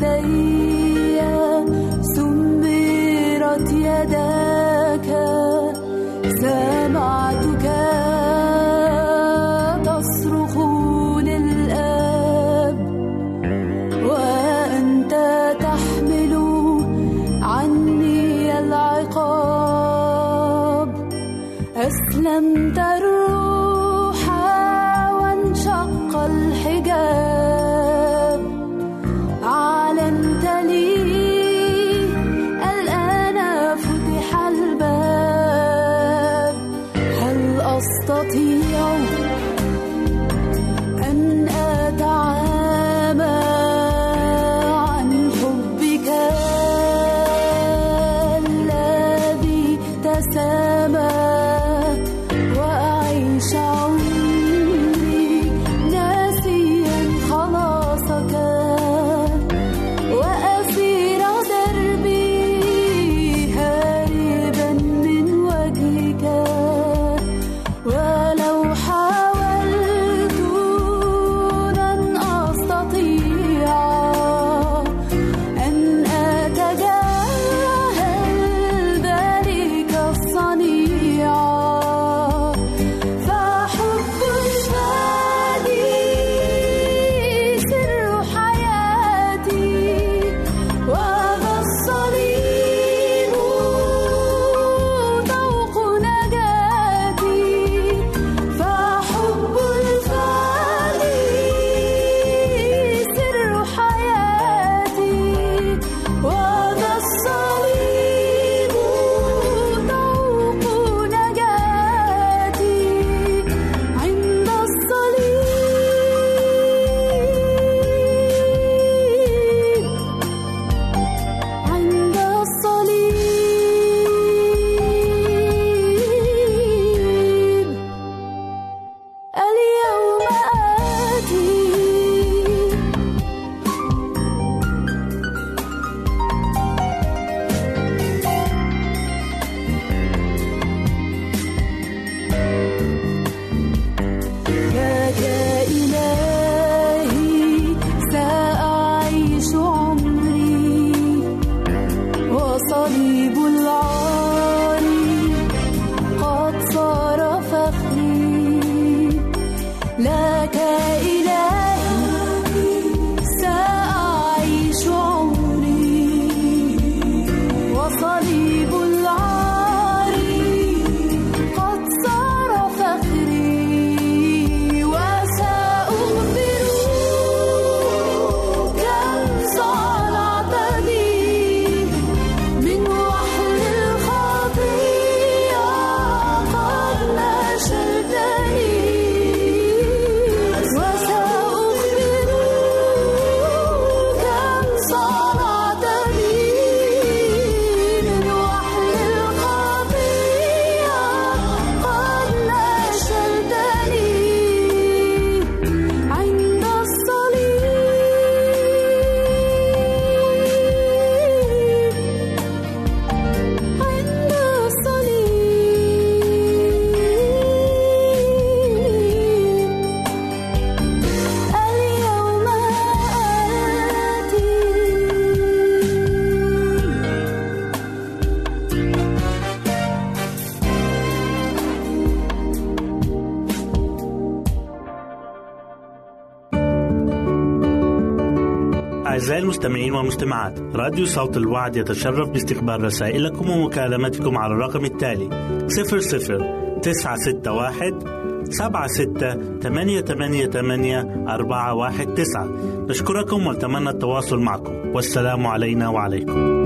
泪。أعزائي المستمعين والمستمعات راديو صوت الوعد يتشرف باستقبال رسائلكم ومكالمتكم على الرقم التالي 00 961 سبعة ستة ثمانية ثمانية ثمانية أربعة واحد تسعة. نشكركم ونتمنى التواصل معكم. والسلام علينا وعليكم.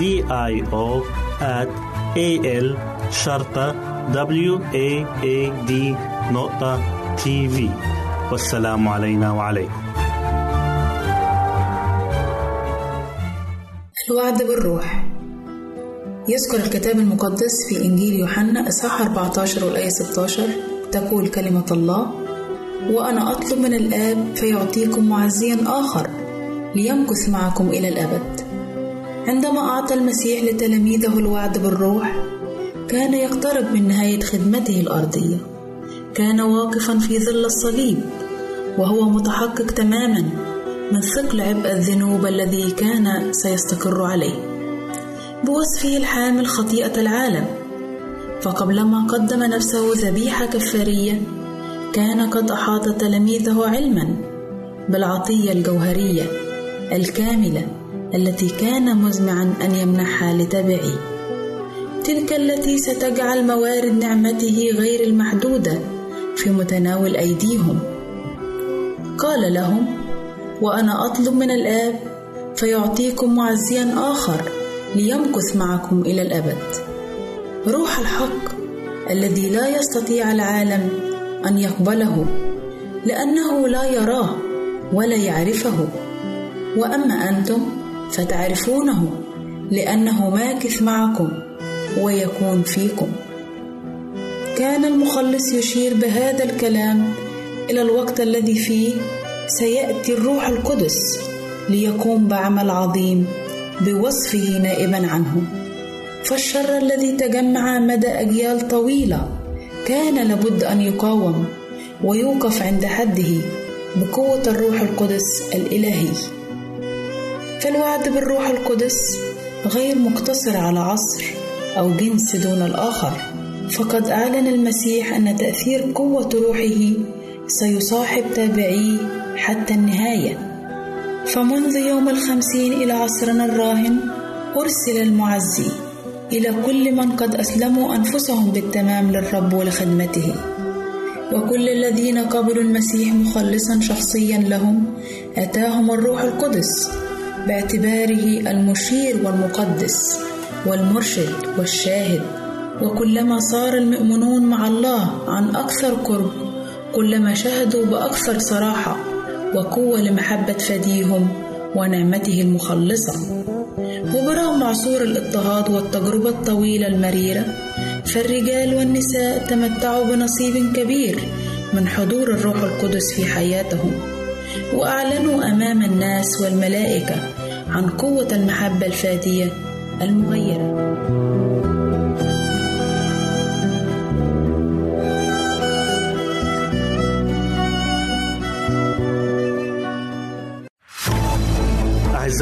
D I O at A L شرطة W A A D نقطة تي في والسلام علينا وعليكم. الوعد بالروح. يذكر الكتاب المقدس في إنجيل يوحنا إصحاح 14 والآية 16 تقول كلمة الله وأنا أطلب من الآب فيعطيكم معزيا آخر ليمكث معكم إلى الأبد. عندما أعطى المسيح لتلاميذه الوعد بالروح كان يقترب من نهاية خدمته الأرضية. كان واقفا في ظل الصليب وهو متحقق تماما من ثقل عبء الذنوب الذي كان سيستقر عليه. بوصفه الحامل خطيئة العالم فقبلما قدم نفسه ذبيحة كفارية كان قد أحاط تلاميذه علما بالعطية الجوهرية الكاملة. التي كان مزمعا أن يمنحها لتبعي. تلك التي ستجعل موارد نعمته غير المحدودة في متناول أيديهم. قال لهم وأنا أطلب من الآب فيعطيكم معزيا آخر ليمكث معكم إلى الأبد. روح الحق الذي لا يستطيع العالم أن يقبله لأنه لا يراه ولا يعرفه. وأما أنتم فتعرفونه لأنه ماكث معكم ويكون فيكم. كان المخلص يشير بهذا الكلام إلى الوقت الذي فيه سيأتي الروح القدس ليقوم بعمل عظيم بوصفه نائبا عنه. فالشر الذي تجمع مدى أجيال طويلة كان لابد أن يقاوم ويوقف عند حده بقوة الروح القدس الإلهي. فالوعد بالروح القدس غير مقتصر على عصر أو جنس دون الآخر. فقد أعلن المسيح أن تأثير قوة روحه سيصاحب تابعيه حتى النهاية. فمنذ يوم الخمسين إلى عصرنا الراهن أرسل المعزي إلى كل من قد أسلموا أنفسهم بالتمام للرب ولخدمته. وكل الذين قبلوا المسيح مخلصا شخصيا لهم أتاهم الروح القدس. باعتباره المشير والمقدس والمرشد والشاهد. وكلما صار المؤمنون مع الله عن أكثر قرب كلما شهدوا بأكثر صراحة وقوة لمحبة فديهم ونعمته المخلصة. وبرغم عصور الاضطهاد والتجربة الطويلة المريرة فالرجال والنساء تمتعوا بنصيب كبير من حضور الروح القدس في حياتهم. وأعلنوا أمام الناس والملائكة عن قوة المحبة الفادية المغيرة.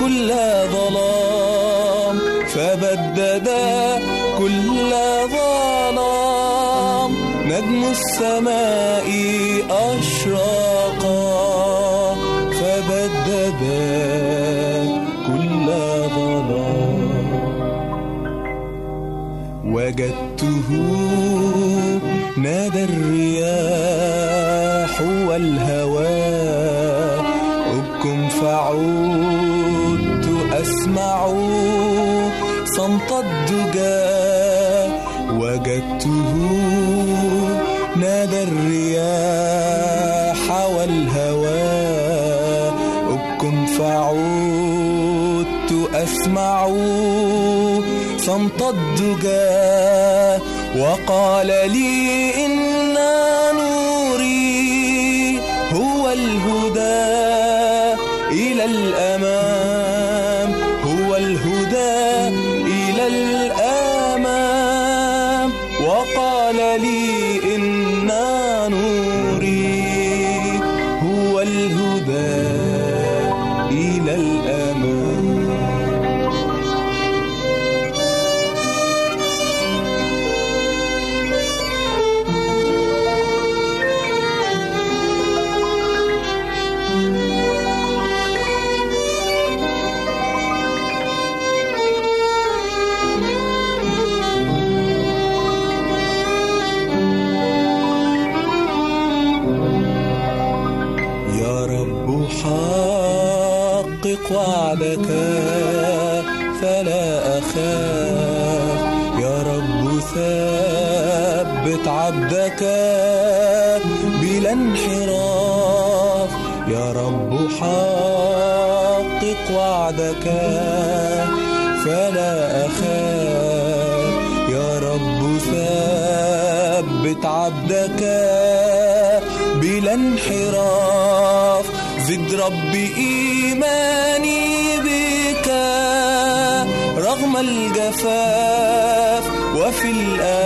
كل ظلام فبددا كل ظلام. نجم السماء أشرقا فبددا كل ظلام. وجدته نادى الرياح والهواء فعدت أسمع صمت الدجى وجدته نادى الرياح والهواء ابكم فعدت أسمع صمت الدجى وقال لي عبدك بلا انحراف. يا رب حقق وعدك فلا أخاف. يا رب ثبت عبدك بلا انحراف. زد رب إيماني بك رغم الجفاف. وفي الآلام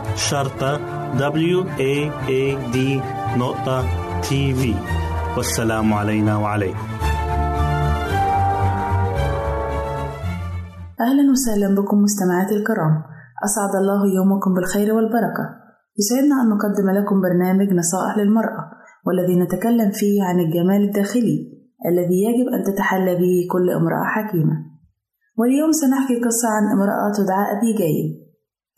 شرطة W A A D نقطة تي في والسلام علينا وعليكم. أهلا وسهلا بكم مستمعاتي الكرام. أسعد الله يومكم بالخير والبركة. يسعدنا أن نقدم لكم برنامج نصائح للمرأة والذي نتكلم فيه عن الجمال الداخلي الذي يجب أن تتحلى به كل امرأة حكيمة. واليوم سنحكي قصة عن امرأة تدعى أبيجايل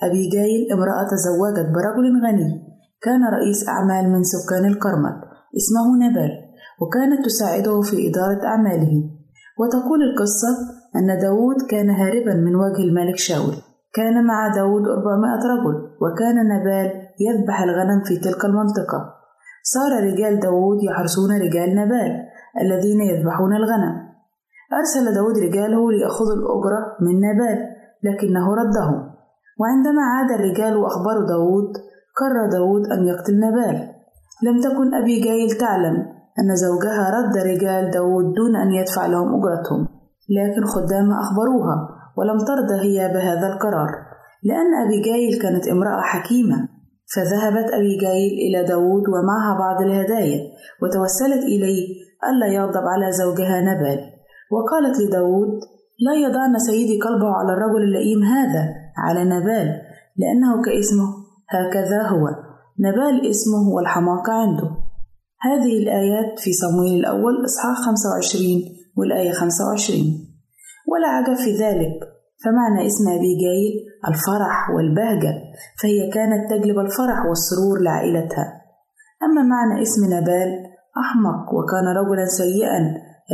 أبيجايل امرأة تزوجت برجل غني. كان رئيس أعمال من سكان الكرمل اسمه نبال وكانت تساعده في إدارة أعماله. وتقول القصة أن داود كان هاربا من وجه الملك شاول. كان مع داود 400 رجل وكان نبال يذبح الغنم في تلك المنطقة. صار رجال داود يحرسون رجال نبال الذين يذبحون الغنم. أرسل داود رجاله ليأخذوا الأجرة من نبال لكنه ردهم. وعندما عاد الرجال وأخبروا داود قرر داود أن يقتل نبال. لم تكن أبي جايل تعلم أن زوجها رد رجال داود دون أن يدفع لهم أجرتهم لكن خدامها أخبروها ولم ترضى هي بهذا القرار لأن أبيجايل كانت امرأة حكيمة. فذهبت أبيجايل إلى داود ومعها بعض الهدايا وتوسلت إليه ألا يغضب على زوجها نبال. وقالت لداود لا يضعن سيدي قلبه على الرجل اللئيم هذا على نبال لأنه كاسمه هكذا هو. نبال اسمه والحماقة عنده. هذه الآيات في صمويل الأول إصحاح 25 والآية 25 ولا عجب في ذلك. فمعنى اسم أبيجايل الفرح والبهجة فهي كانت تجلب الفرح والسرور لعائلتها. أما معنى اسم نبال أحمق وكان رجلا سيئا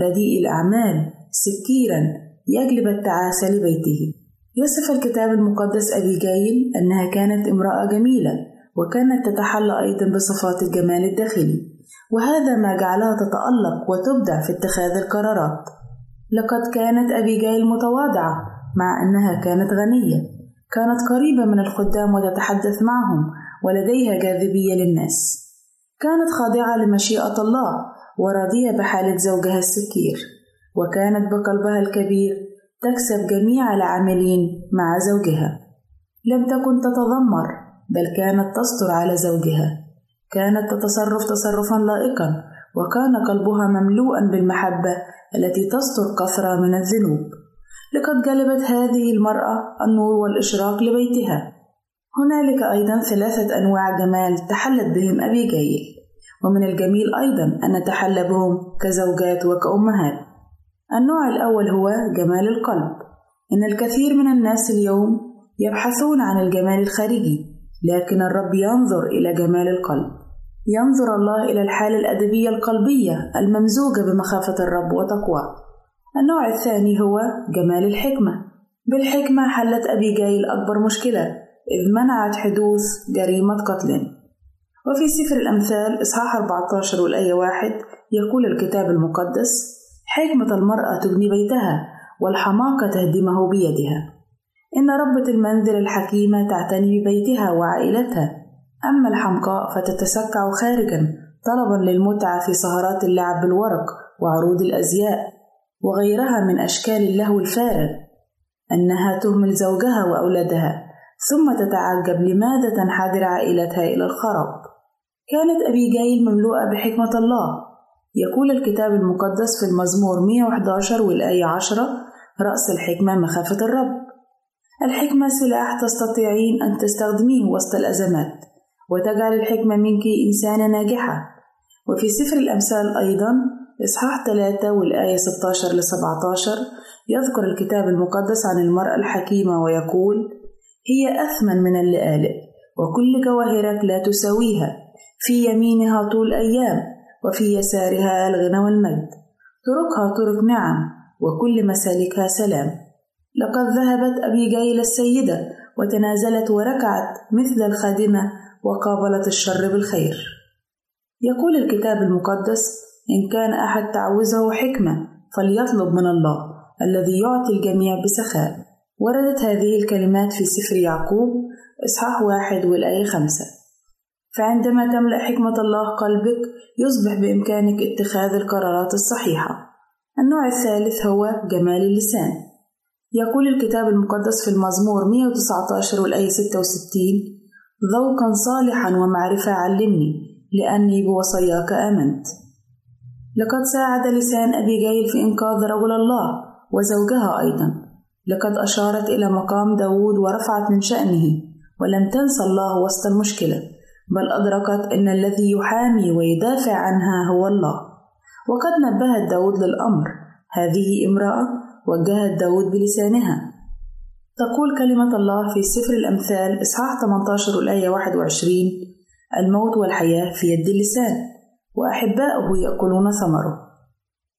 رديء الأعمال سكيرا يجلب التعاسة لبيته. يصف الكتاب المقدس أبيجايل أنها كانت امرأة جميلة وكانت تتحلى أيضا بصفات الجمال الداخلي وهذا ما جعلها تتألق وتبدع في اتخاذ القرارات. لقد كانت أبيجايل متواضعة مع أنها كانت غنية كانت قريبة من الخدام وتتحدث معهم ولديها جاذبية للناس. كانت خاضعة لمشيئة الله وراضية بحالة زوجها السكير وكانت بقلبها الكبير تكسب جميع العاملين مع زوجها. لم تكن تتذمر بل كانت تستر على زوجها. كانت تتصرف تصرفا لائقا وكان قلبها مملوءا بالمحبة التي تستر كثرة من الذنوب. لقد جلبت هذه المرأة النور والإشراق لبيتها. هنالك أيضا ثلاثة أنواع جمال تحلت بهم أبي جيل ومن الجميل أيضا أن نتحلى بهم كزوجات وكأمهات. النوع الأول هو جمال القلب. إن الكثير من الناس اليوم يبحثون عن الجمال الخارجي لكن الرب ينظر إلى جمال القلب. ينظر الله إلى الحالة الأدبية القلبية الممزوجة بمخافة الرب وتقواه. النوع الثاني هو جمال الحكمة. بالحكمة حلت أبيجايل أكبر مشكلة إذ منعت حدوث جريمة قتل. وفي سفر الأمثال إصحاح 14 والآية واحد يقول الكتاب المقدس حكمة المرأة تبني بيتها والحماقة تهدمه بيدها. إن ربة المنزل الحكيمة تعتني ببيتها وعائلتها. أما الحمقاء فتتسكع خارجا طلبا للمتعة في سهرات اللعب بالورق وعروض الأزياء وغيرها من أشكال اللهو الفارغ. أنها تهمل زوجها وأولادها ثم تتعجب لماذا تنحدر عائلتها إلى الخراب. كانت أبيجايل مملوءة بحكمة الله يقول الكتاب المقدس في المزمور 111 والآية 10 رأس الحكمة مخافة الرب. الحكمة سلاح تستطيعين أن تستخدميه وسط الأزمات وتجعل الحكمة منك إنسانة ناجحة. وفي سفر الأمثال أيضا إصحاح 3 والآية 16 ل 17 يذكر الكتاب المقدس عن المرأة الحكيمة ويقول هي أثمن من اللآلئ وكل جواهرك لا تساويها في يمينها طول أيام وفي يسارها الغنى والمجد. طرقها طرق نعم وكل مسالكها سلام. لقد ذهبت أبيجايل السيدة وتنازلت وركعت مثل الخادمة وقابلت الشر بالخير. يقول الكتاب المقدس إن كان أحد تعوزه حكمة فليطلب من الله الذي يعطي الجميع بسخاء. وردت هذه الكلمات في سفر يعقوب إصحاح واحد والآية خمسة. فعندما تملأ حكمة الله قلبك يصبح بإمكانك اتخاذ القرارات الصحيحة. النوع الثالث هو جمال اللسان. يقول الكتاب المقدس في المزمور 119 والآية 66 ذوقا صالحا ومعرفة علمني لأني بوصاياك آمنت. لقد ساعد لسان أبي جايل في إنقاذ رجل الله وزوجها أيضا. لقد أشارت إلى مقام داود ورفعت من شأنه ولم تنسى الله وسط المشكلة. بل أدركت أن الذي يحامي ويدافع عنها هو الله. وقد نبهت داود للأمر. هذه امرأة وجهت داود بلسانها. تقول كلمة الله في سفر الأمثال إصحاح 18 والآية 21 الموت والحياة في يد اللسان وأحباؤه يأكلون ثمره.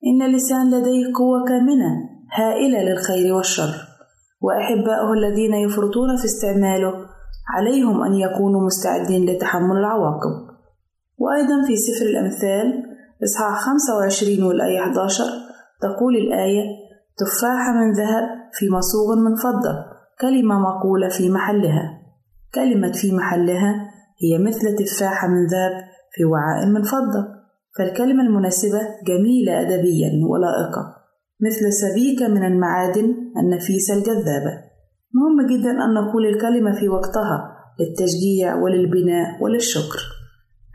إن اللسان لديه قوة كامنة هائلة للخير والشر. وأحباؤه الذين يفرطون في استعماله عليهم أن يكونوا مستعدين لتحمل العواقب. وأيضا في سفر الأمثال إصحاح 25 والآية 11 تقول الآية تفاحة من ذهب في مصوغ من فضة كلمة مقولة في محلها. كلمة في محلها هي مثل تفاحة من ذهب في وعاء من فضة. فالكلمة المناسبة جميلة أدبيا ولائقة مثل سبيكة من المعادن النفيسة الجذابة. مهم جدا أن نقول الكلمة في وقتها للتشجيع وللبناء وللشكر.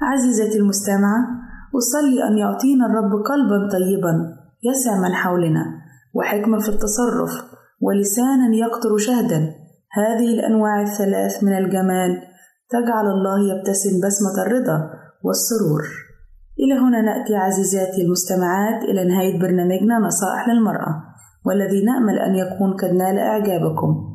عزيزتي المستمعة أصلي أن يعطينا الرب قلبا طيبا يسع من حولنا وحكمة في التصرف ولسانا يقطر شهدا. هذه الأنواع الثلاث من الجمال تجعل الله يبتسم بسمة الرضا والسرور. إلى هنا نأتي عزيزاتي المستمعات إلى نهاية برنامجنا نصائح للمرأة والذي نأمل أن يكون قد نال إعجابكم.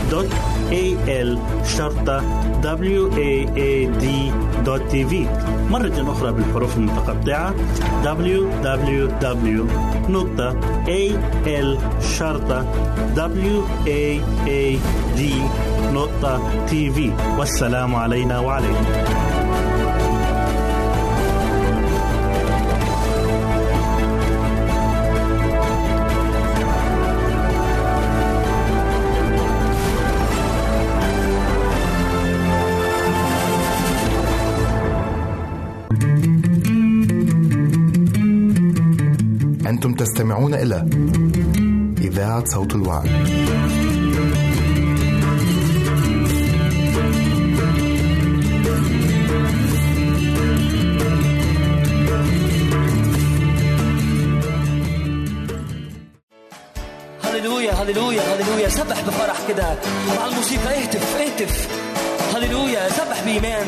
www.al-waad.tv مرة أخرى بالحروف المتقطعة. www.al-waad.tv والسلام علينا وعليكم. تستمعون إلى إذاعة صوت الوعد. هللويا هللويا هللويا. سبح بفرح كده. مع الموسيقى اهتف اهتف هللويا سبح بإيمان.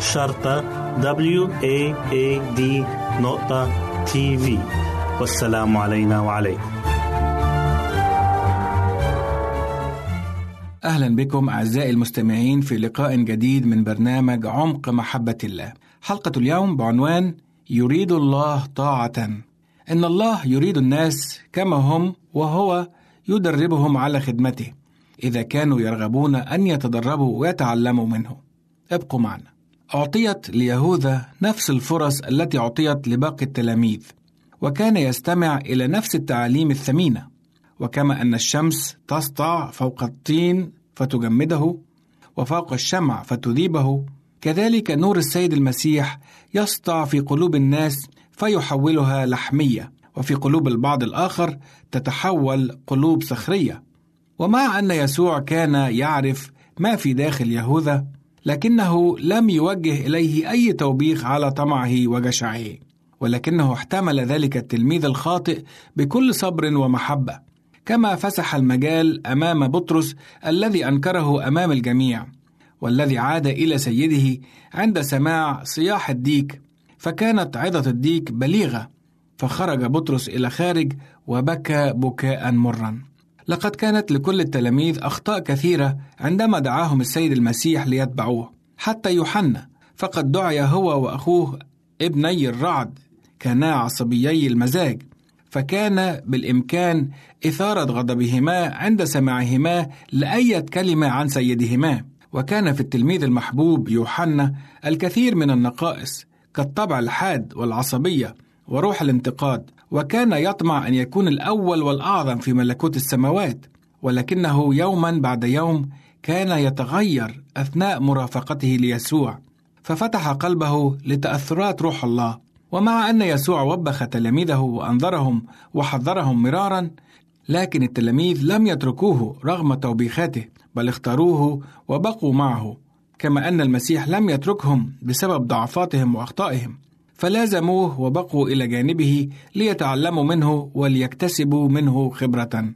شرطة W A A D نقطة تي في والسلام علينا وعليكم أهلا بكم أعزائي المستمعين في لقاء جديد من برنامج عمق محبة الله. حلقة اليوم بعنوان يريد الله طاعة. إن الله يريد الناس كما هم وهو يدربهم على خدمته. إذا كانوا يرغبون أن يتدربوا ويتعلموا منه. ابقوا معنا. أعطيت ليهوذا نفس الفرص التي أعطيت لباقي التلاميذ، وكان يستمع إلى نفس التعاليم الثمينة. وكما أن الشمس تسطع فوق الطين فتجمده وفوق الشمع فتذيبه كذلك نور السيد المسيح يسطع في قلوب الناس فيحولها لحمية وفي قلوب البعض الآخر تتحول قلوب صخرية ومع أن يسوع كان يعرف ما في داخل يهوذا لكنه لم يوجه إليه أي توبيخ على طمعه وجشعه ولكنه احتمل ذلك التلميذ الخاطئ بكل صبر ومحبة. كما فسح المجال أمام بطرس الذي أنكره أمام الجميع والذي عاد إلى سيده عند سماع صياح الديك فكانت عظة الديك بليغة فخرج بطرس إلى خارج وبكى بكاء مرا. لقد كانت لكل التلاميذ أخطاء كثيرة عندما دعاهم السيد المسيح ليتبعوه حتى يوحنا فقد دعي هو وأخوه ابني الرعد كانا عصبيي المزاج فكان بالإمكان إثارة غضبهما عند سماعهما لأية كلمة عن سيدهما. وكان في التلميذ المحبوب يوحنا الكثير من النقائص كالطبع الحاد والعصبية وروح الانتقاد وكان يطمع أن يكون الأول والأعظم في ملكوت السماوات ولكنه يوما بعد يوم كان يتغير أثناء مرافقته ليسوع. ففتح قلبه لتأثرات روح الله. ومع أن يسوع وبخ تلاميذه وأنذرهم وحذرهم مرارا لكن التلاميذ لم يتركوه رغم توبيخاته بل اختاروه وبقوا معه كما أن المسيح لم يتركهم بسبب ضعفاتهم وأخطائهم. فلازموه وبقوا إلى جانبه ليتعلموا منه وليكتسبوا منه خبرة.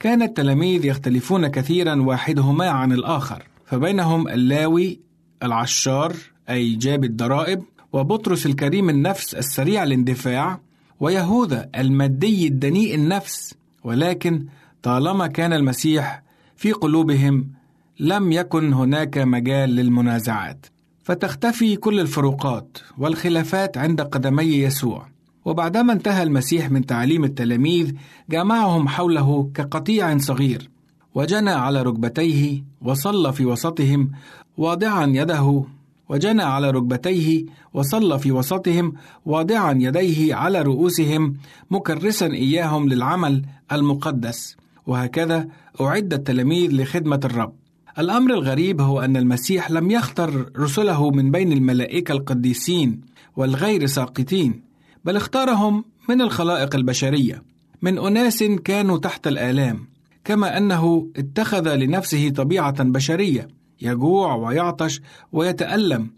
كان التلاميذ يختلفون كثيرا واحدهما عن الآخر فبينهم اللاوي العشار أي جاب الضرائب وبطرس الكريم النفس السريع الاندفاع ويهوذا المادي الدنيء النفس. ولكن طالما كان المسيح في قلوبهم لم يكن هناك مجال للمنازعات. فتختفي كل الفروقات والخلافات عند قدمي يسوع. وبعدما انتهى المسيح من تعليم التلاميذ جمعهم حوله كقطيع صغير. وجنى على ركبتيه وصلى في وسطهم واضعا يده وجنى على ركبتيه وصلى في وسطهم واضعا يديه على رؤوسهم مكرسا إياهم للعمل المقدس. وهكذا اعد التلاميذ لخدمة الرب. الأمر الغريب هو أن المسيح لم يختر رسله من بين الملائكة القديسين والغير ساقطين بل اختارهم من الخلائق البشرية من أناس كانوا تحت الآلام كما أنه اتخذ لنفسه طبيعة بشرية يجوع ويعطش ويتألم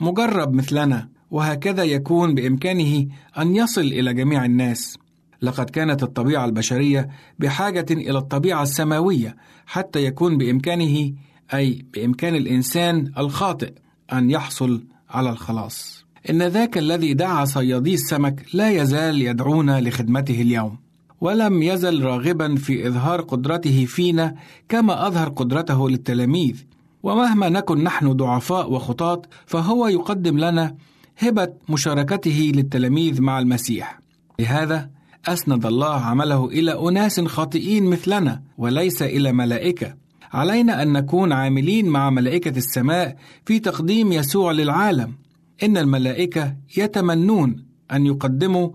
مجرب مثلنا وهكذا يكون بإمكانه أن يصل إلى جميع الناس. لقد كانت الطبيعة البشرية بحاجة إلى الطبيعة السماوية حتى يكون بإمكانه أي بإمكان الإنسان الخاطئ أن يحصل على الخلاص. إن ذاك الذي دعا صيادي السمك لا يزال يدعونا لخدمته اليوم. ولم يزل راغبا في إظهار قدرته فينا كما أظهر قدرته للتلاميذ. ومهما نكن نحن ضعفاء وخطاة فهو يقدم لنا هبة مشاركته للتلاميذ مع المسيح. لهذا أسند الله عمله إلى أناس خاطئين مثلنا وليس إلى ملائكة. علينا أن نكون عاملين مع ملائكة السماء في تقديم يسوع للعالم. إن الملائكة يتمنون أن يقدموا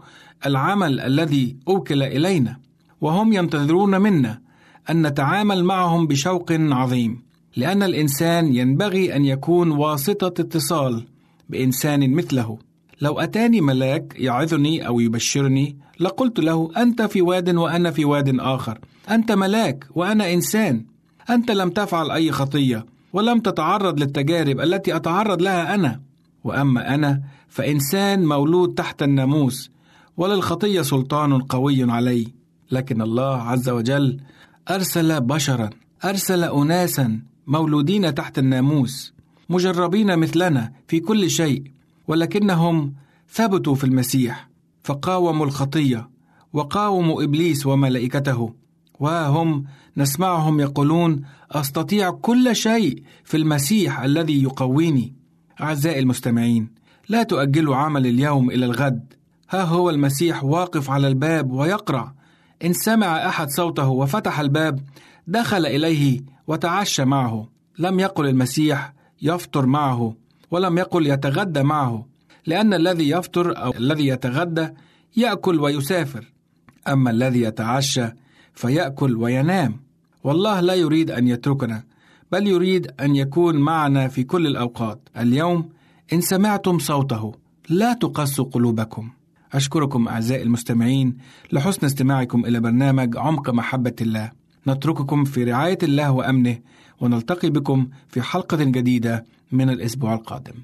العمل الذي أوكل إلينا، وهم ينتظرون منا أن نتعامل معهم بشوق عظيم. لأن الإنسان ينبغي أن يكون واسطة اتصال بإنسان مثله. لو أتاني ملاك يعظني أو يبشرني لقلت له أنت في واد وأنا في واد آخر، أنت ملاك وأنا إنسان، أنت لم تفعل أي خطية ولم تتعرض للتجارب التي أتعرض لها أنا، وأما أنا فإنسان مولود تحت الناموس وللخطية سلطان قوي علي، لكن الله عز وجل أرسل بشرا، أرسل أناسا مولودين تحت الناموس مجربين مثلنا في كل شيء. ولكنهم ثبتوا في المسيح فقاوموا الخطية وقاوموا إبليس وملائكته وهم نسمعهم يقولون أستطيع كل شيء في المسيح الذي يقويني. أعزائي المستمعين لا تؤجلوا عمل اليوم إلى الغد. ها هو المسيح واقف على الباب ويقرع إن سمع أحد صوته وفتح الباب دخل إليه وتعشى معه. لم يقل المسيح يفطر معه. ولم يقل يتغدى معه لأن الذي يفطر أو الذي يتغدى يأكل ويسافر أما الذي يتعشى فيأكل وينام. والله لا يريد أن يتركنا بل يريد أن يكون معنا في كل الأوقات. اليوم إن سمعتم صوته لا تقسوا قلوبكم. أشكركم أعزائي المستمعين لحسن استماعكم إلى برنامج عمق محبة الله. نترككم في رعاية الله وأمنه ونلتقي بكم في حلقة جديدة من الأسبوع القادم.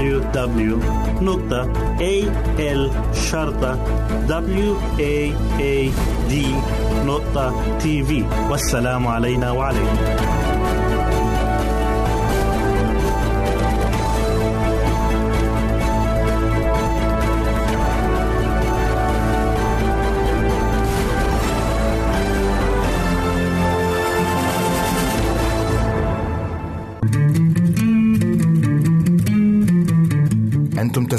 www.al-waad.tv والسلام علينا وعليكم.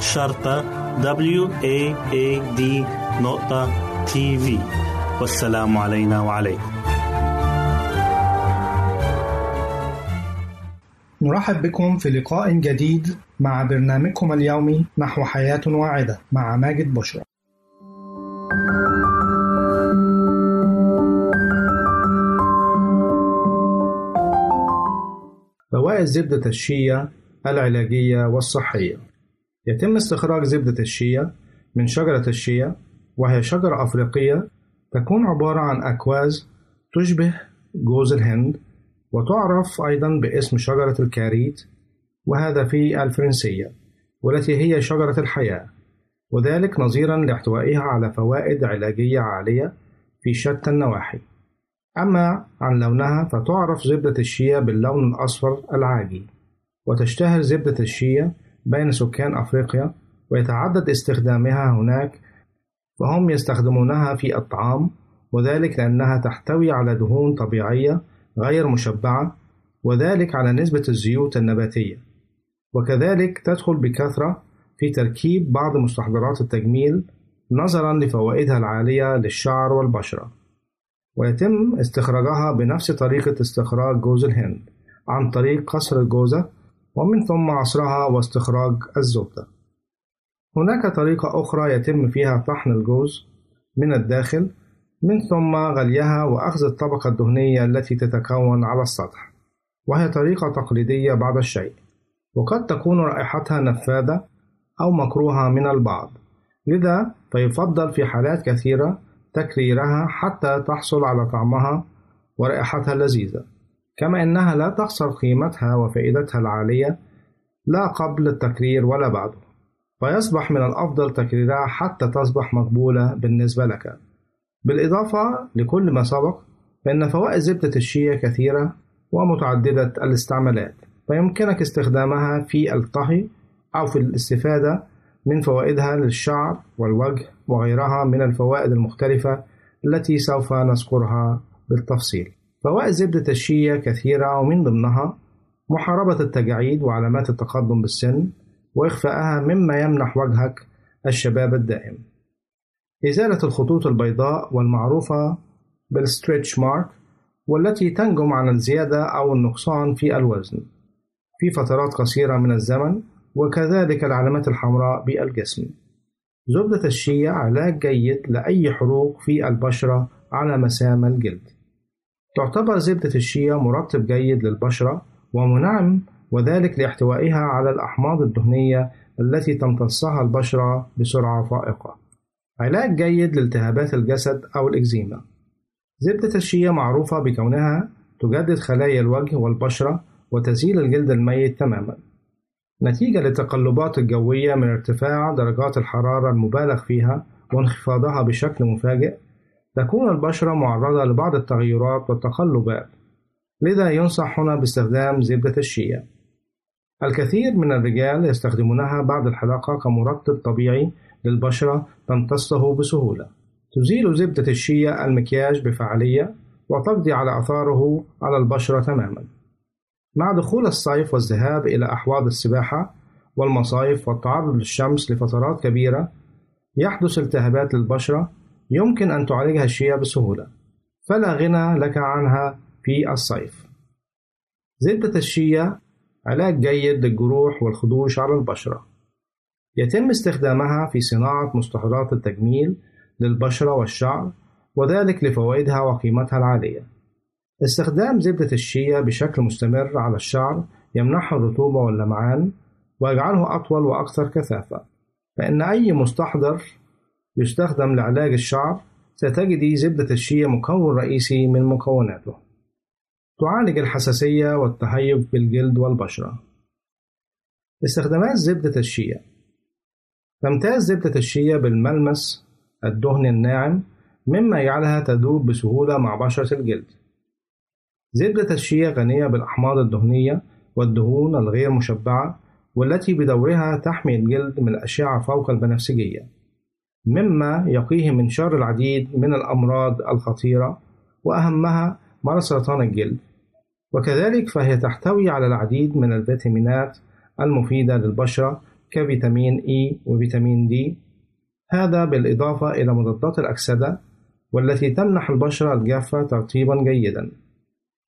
شرطة W A A D نقطة تي في والسلام علينا وعليكم. نرحب بكم في لقاء جديد مع برنامجكم اليومي نحو حياة واعدة مع ماجد بشرى. فوائد زبدة الشيا العلاجية والصحية. يتم استخراج زبدة الشيا من شجرة الشيا وهي شجرة أفريقية تكون عبارة عن أكواز تشبه جوز الهند وتعرف أيضا باسم شجرة الكاريت وهذا في الفرنسية والتي هي شجرة الحياة وذلك نظيرا لاحتوائها على فوائد علاجية عالية في شتى النواحي. أما عن لونها فتعرف زبدة الشيا باللون الأصفر العاجي وتشتهر زبدة الشيا بين سكان أفريقيا ويتعدد استخدامها هناك فهم يستخدمونها في الطعام وذلك لأنها تحتوي على دهون طبيعية غير مشبعة وذلك على نسبة الزيوت النباتية. وكذلك تدخل بكثرة في تركيب بعض مستحضرات التجميل نظرا لفوائدها العالية للشعر والبشرة. ويتم استخراجها بنفس طريقة استخراج جوز الهند عن طريق قصر الجوزة ومن ثم عصرها واستخراج الزبدة. هناك طريقة أخرى يتم فيها طحن الجوز من الداخل من ثم غليها وأخذ الطبقة الدهنية التي تتكون على السطح وهي طريقة تقليدية بعض الشيء وقد تكون رائحتها نفاذة أو مكروهة من البعض لذا فيفضل في حالات كثيرة تكريرها حتى تحصل على طعمها ورائحتها اللذيذة كما أنها لا تخسر قيمتها وفائدتها العالية لا قبل التكرير ولا بعده فيصبح من الأفضل تكريرها حتى تصبح مقبولة بالنسبة لك بالإضافة لكل ما سبق فإن فوائد زبدة الشيا كثيرة ومتعددة الاستعمالات فيمكنك استخدامها في الطهي أو في الاستفادة من فوائدها للشعر والوجه وغيرها من الفوائد المختلفة التي سوف نذكرها بالتفصيل. فوائد زبدة الشيا كثيرة ومن ضمنها محاربة التجاعيد وعلامات التقدم بالسن وإخفائها مما يمنح وجهك الشباب الدائم. إزالة الخطوط البيضاء والمعروفة بالستريتش مارك والتي تنجم عن الزيادة أو النقصان في الوزن في فترات قصيرة من الزمن وكذلك العلامات الحمراء بالجسم. زبدة الشيا علاج جيد لأي حروق في البشرة على مسام الجلد. تعتبر زبدة الشيا مرطب جيد للبشرة ومنعم وذلك لاحتوائها على الأحماض الدهنية التي تمتصها البشرة بسرعة فائقة. علاج جيد لالتهابات الجسد أو الإكزيما. زبدة الشيا معروفة بكونها تجدد خلايا الوجه والبشرة وتزيل الجلد الميت تماما. نتيجة للتقلبات الجوية من ارتفاع درجات الحرارة المبالغ فيها وانخفاضها بشكل مفاجئ، تكون البشرة معرضة لبعض التغيرات والتقلبات، لذا ينصح هنا باستخدام زبدة الشيا. الكثير من الرجال يستخدمونها بعد الحلاقة كمرطب طبيعي للبشرة تمتصه بسهولة. تزيل زبدة الشيا المكياج بفعالية وتقضي على أثاره على البشرة تماما. مع دخول الصيف والذهاب إلى أحواض السباحة والمصايف والتعرض للشمس لفترات كبيرة يحدث التهابات للبشرة يمكن أن تعالجها الشيا بسهولة. فلا غنى لك عنها في الصيف. زبدة الشيا علاج جيد للجروح والخدوش على البشرة. يتم استخدامها في صناعة مستحضرات التجميل للبشرة والشعر وذلك لفوائدها وقيمتها العالية. استخدام زبدة الشيا بشكل مستمر على الشعر يمنحه الرطوبة واللمعان ويجعله أطول وأكثر كثافة. فإن أي مستحضر يستخدم لعلاج الشعر ستجدي زبدة الشيا مكون رئيسي من مكوناته. تعالج الحساسية والتهيج بالجلد والبشرة. استخدامات زبدة الشيا تمتاز زبدة الشيا بالملمس الدهن الناعم مما يجعلها تذوب بسهولة مع بشرة الجلد. زبدة الشيا غنية بالأحماض الدهنية والدهون الغير مشبعة والتي بدورها تحمي الجلد من الأشعة فوق البنفسجية. مما يقيه من شر العديد من الأمراض الخطيرة وأهمها مرض سرطان الجلد. وكذلك فهي تحتوي على العديد من الفيتامينات المفيدة للبشرة كفيتامين إي وفيتامين دي هذا بالإضافة إلى مضادات الأكسدة والتي تمنح البشرة الجافة ترطيبا جيدا.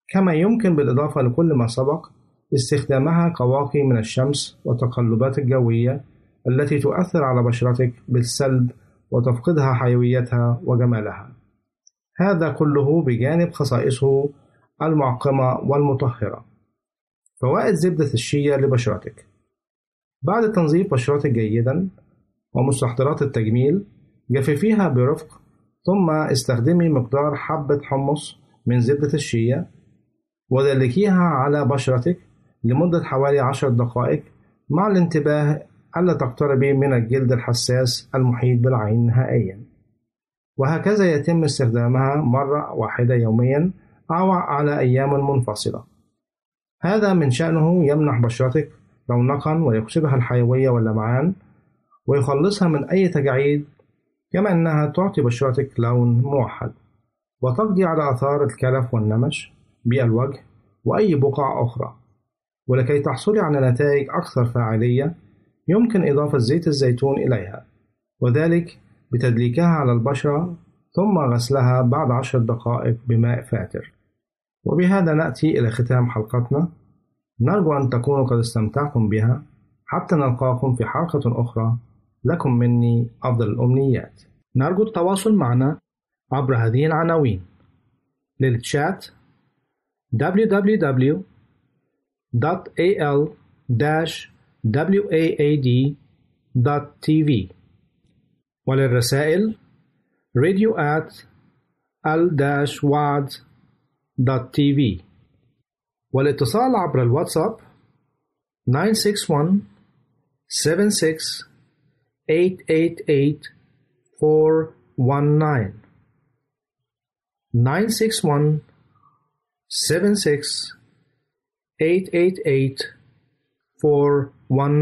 كما يمكن بالإضافة لكل ما سبق استخدامها كواقي من الشمس والتقلبات الجوية التي تؤثر على بشرتك بالسلب وتفقدها حيويتها وجمالها. هذا كله بجانب خصائصه المعقمة والمطهرة. فوائد زبدة الشيا لبشرتك بعد تنظيف بشرتك جيدا ومستحضرات التجميل جففيها برفق ثم استخدمي مقدار حبة حمص من زبدة الشيا ودلكيها على بشرتك لمدة حوالي عشر دقائق مع الانتباه ألا تقتربي من الجلد الحساس المحيط بالعين نهائيا. وهكذا يتم استخدامها مرة واحدة يوميا أو على أيام منفصلة. هذا من شأنه يمنح بشرتك رونقا ويكسبها الحيوية واللمعان ويخلصها من أي تجاعيد كما أنها تعطي بشرتك لون موحد. وتقضي على آثار الكلف والنمش بألوجه وأي بقع أخرى. ولكي تحصلي على نتائج أكثر فاعلية يمكن إضافة زيت الزيتون إليها وذلك بتدليكها على البشرة ثم غسلها بعد عشر دقائق بماء فاتر. وبهذا نأتي إلى ختام حلقتنا. نرجو أن تكونوا قد استمتعتم بها حتى نلقاكم في حلقة أخرى. لكم مني أفضل الأمنيات. نرجو التواصل معنا عبر هذه العناوين. للتشات www.al-waad.tv وللرسائل radio at al-waad.tv والاتصال عبر الواتساب 961 76 888 419 961 76 888 419 one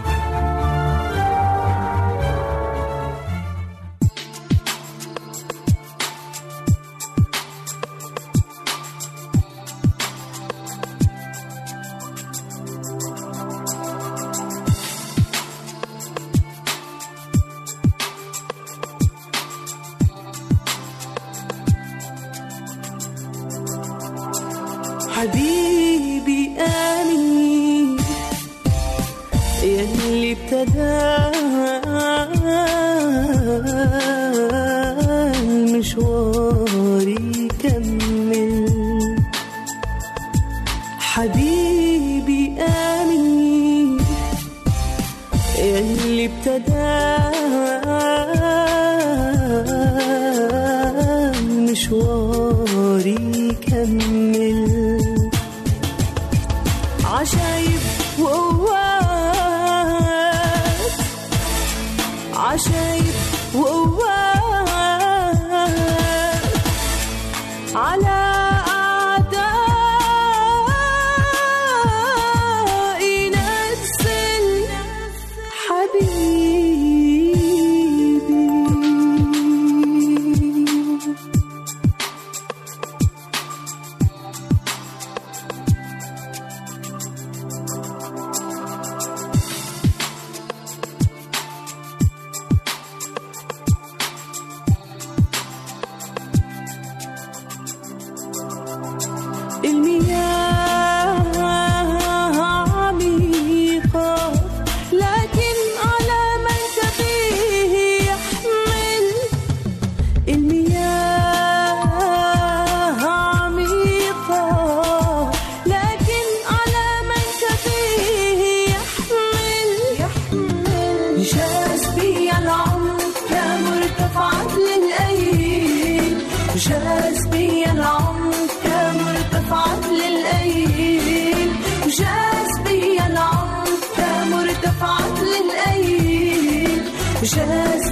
جاز بي العمق يا مرتفعات للأيد جاز يا للأيد جاز يا للأيد جاز